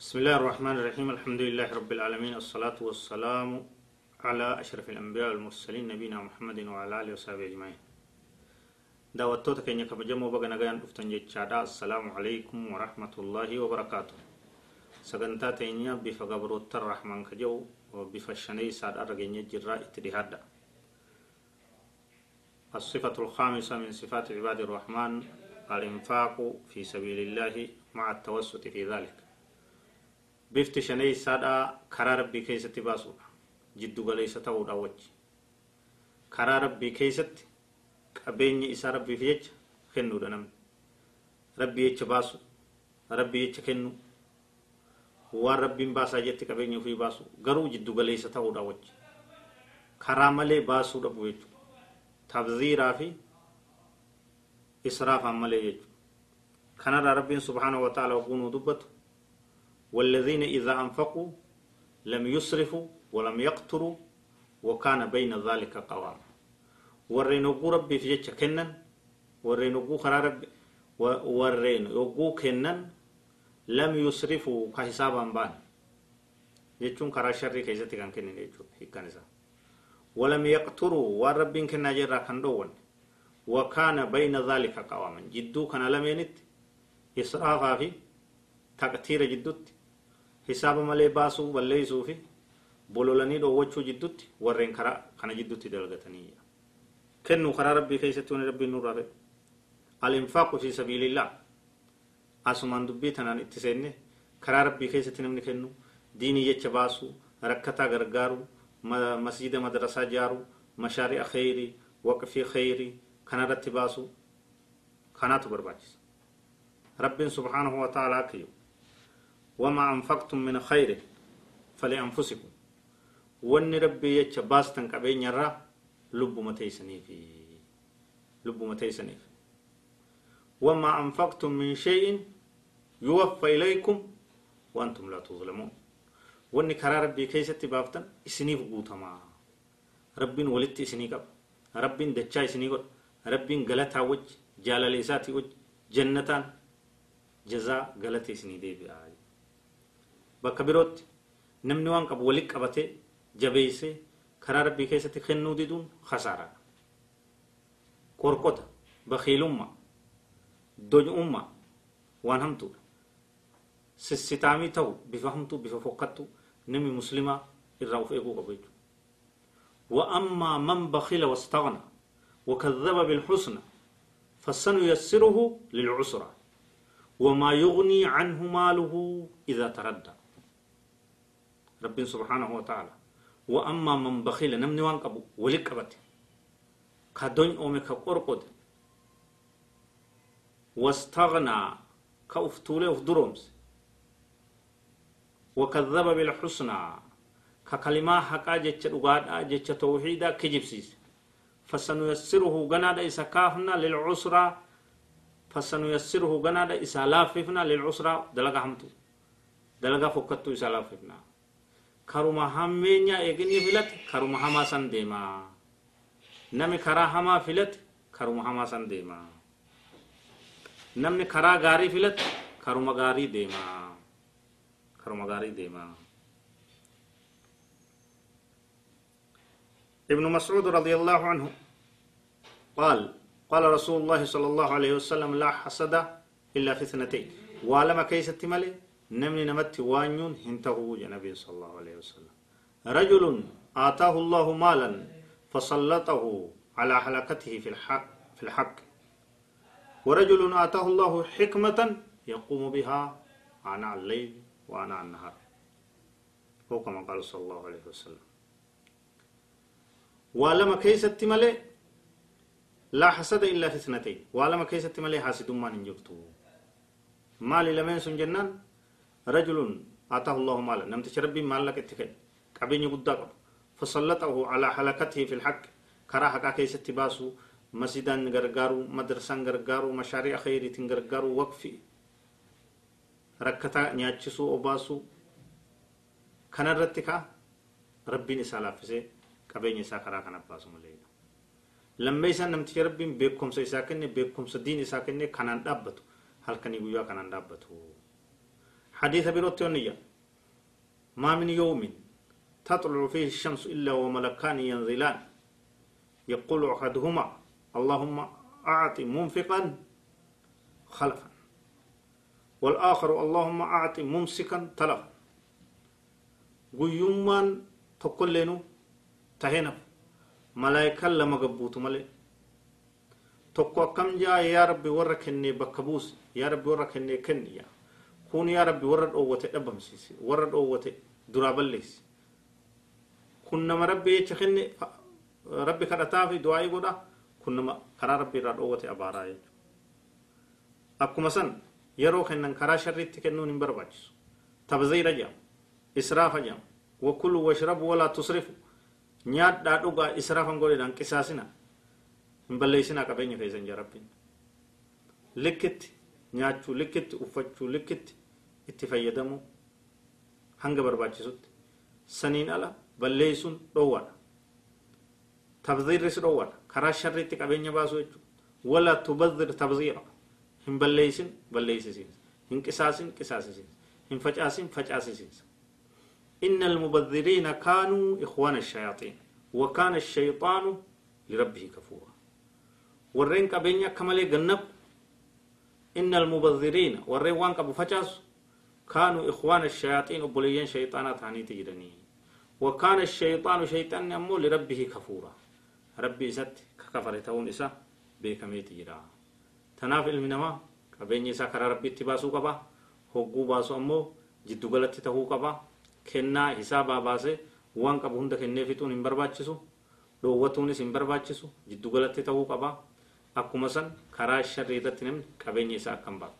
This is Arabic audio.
بسم الله الرحمن الرحيم. الحمد لله رب العالمين. الصلاة والسلام على أشرف الأنبياء والمرسلين نبينا محمد وعلى آله وصحبه أجمعين. دعوت توتا كان يكب جمو بقى نغيان افتن السلام عليكم ورحمة الله وبركاته. سغنتا تينيا بفا تر رحمن كجو وبفا شني ساد أرغيني جراء الصفة الخامسة من صفات عباد الرحمن. الإنفاق في سبيل الله مع التوسط في ذلك. سادا كرا ربي كيست باسو جدو غليسة تود أوج كرا ربي كيست qabeenya isaa rabbiif jecha kennuudha namni rabbii jecha baasu rabbii jecha kennu waan rabbiin baasaa jetti qabeenya ofii baasu garuu jiddu galeessa ta'uudha wajji karaa malee baasuu dhabu jechuudha tabziiraa fi israafaan malee jechuudha kanarraa rabbiin subhaanahu wa ta'ala oguu dubbatu والذين إذا أنفقوا لم يسرفوا ولم يقتروا وكان بين ذلك قواما warreen oguu rabbiif jecha kennan warreen oguu karaa rabbi warreen oguu kennan lam yusrifuu ka hisaabaan baan jechuun karaa sharrii keessatti kan kennin jechuudha hiikkan isaa walam yaqturuu waan rabbiin kennaa jirraa kan dhoowwanne wakaana bayna dhaalika qawaman jidduu kana lameenitti israafaa fi taqtiira jiddutti hisaaba malee baasuu balleeysuu fi bololanii dhoowwachuu jiddutti warreen karaa kana jiddutti dalgatanii كنو خرا ربي كيست ون ربي نور رب الانفاق في سبيل الله اسمان دبي تنان اتسنه خرا ربي كيست نمن كنو ديني يچ باسو ركتا غرغارو مسجد مدرسة جارو مشاريع خيري وقف خيري كان رتباسو كانت برباجس رب سبحانه وتعالى كيو وما أنفقتم من خير فلأنفسكم ون ربي يچ باستن كبين يرى lubbuma teeysaniif lubbuma teeysaniif وما أنفقتم من شيء يوفى إليكم وأنتم لا تظلمون واني كرا ربي كيست بافتن اسنيف قوتما ربين ولدت اسني قب ربين دچا اسني قد ربين غلطا وج جالاليساتي وج جنتان جزاء غلط اسني دي بي آي بكبيروت نمني وان قب ولك قبته جبيسه karaa rabbii keessatti kennuu diduun khasaaraa qorqota bakiilummaa doj'ummaa waan hamtuudha sissitaamii ta'u bifa hamtuu bifa fokkattu namni muslimaa irraa uf eeguu qabu jechuudha وأما من بخل واستغنى وكذب بالحسنى فسنيسره للعسرى وما يغني عنه ماله إذا تردى رب سبحانه وتعالى. وأما من بخيل نمني وان قبو ولك قبت كدون أومي كقرقد واستغنى كأفتولي أفدرومس وكذب بالحسنى. ككلمة حقا جتش رغادا جتش توحيدا كجبسيس. فسنيسره غنادا إسا كافنا للعسرة فسنيسره غنادا إسا لاففنا للعسرة دلغا حمتو دلغا فكتو إسا لاففنا. Karuma hammeenya eeginii filate karuma hamaa san deema nami karaa hamaa filate karuma hamaa san deema namni karaa gaarii filate karuma gaarii deema karuma gaarii deema ابن مسعود رضي الله عنه قال قال رسول الله صلى الله عليه وسلم لا حسد إلا في اثنتين ولما كيست ملي نمني نمت وانيون هنته نبي صلى الله عليه وسلم. رجل آتاه الله مالا فسلطه على حلقته في الحق في الحق. ورجل آتاه الله حكمة يقوم بها آناء الليل وآناء النهار. هو كما قال صلى الله عليه وسلم. ولما كيست ملي لا حسد إلا في اثنتين. ولما كيست ملي حاسد ما ننجرتو مالي لمن ረጅሉን አታሁ ላሁ ማለ ነምቲች ረቢ ማላቅ እትከኝ ቀቢኝ ጉዳ ቀቡ ፈሰለጠሁ አላ ሐለከትህ ፊ ልሐቅ ከራ ሐቃ ከይሰት ባሱ መስጂዳን ገርጋሩ መድረሳን ገርጋሩ መሻሪዕ ኸይሪትን ገርጋሩ ወቅፊ ረከታ ኛችሱ ኦባሱ ከነረቲ ካ ረቢን isa laaffisee qabeenya isaa karaa kana baasu malee lamma isa namticha rabbiin beekumsa isaa kenne beekumsa diin isaa kenne kanaan dhaabbatu halkanii guyyaa kanaan dhaabbatu حديث بروتي ونية ما من يوم تطلع فيه الشمس إلا وملكان ينزلان يقول أحدهما اللهم أعط منفقا خلفا والآخر اللهم أعط ممسكا تلفا tokkolleenu tahenaf malaayikaan lama gabbuutu malee tokko akkam jaa yaa rabbi warra kennee bakka buuse yaa rabbi warra kennee kenni yaa kun yaa rabbi warra dhoowwate dhabamsiise warra dhoowwate duraa balleessi kun nama rabbi jecha kenne rabbi kadhataa fi du'aa'ii godha kun nama karaa rabbi irraa dhoowwate abaaraa jechuudha akkuma san yeroo kennan karaa sharriitti kennuun hin barbaachisu tabziira jedhama israafa jedhama wakulu washrabu walaa tusrifu nyaadhaa dhugaa israafan godhedhaan qisaasina hin balleeysinaa qabeenya keessan jaa rabbiin likkitti nyaachuu likkitti uffachuu likkitti itti fayyadamuu hanga barbaachisutti saniin ala balleeysuun dhoowwaadha tabziirris dhoowwaadha karaa sharriitti qabeenya baasuu jechuudha wala tubazir tabziira hin balleeysin balleeysisiinsa hin qisaasin qisaasisiinsa hin facaasin facaasisiinsa إن المبذرين كانوا إخوان الشياطين وكان الشيطان لربه كفورا ورين كبينيا كمالي جنب إن المبذرين ورين وان كبو فجاس كانوا إخوان الشياطين وبليين شيطانات عني تجرني وكان الشيطان شيطان أمو لربه كفورا ربي ست كفر تون إسا بكمي تجرا تناف المنما كبيني إسا كرا ربي تباسو كبا هقو باسو أمو جدو غلط تهو كبا kennaa hisaabaa baasee waan qabu hunda kennee fixuun hin barbaachisu dhoowwatuunis hin barbaachisu jiddugalatti ta'uu qaba akkuma san karaa sharrii irratti namni qabeenya isaa akkam baatu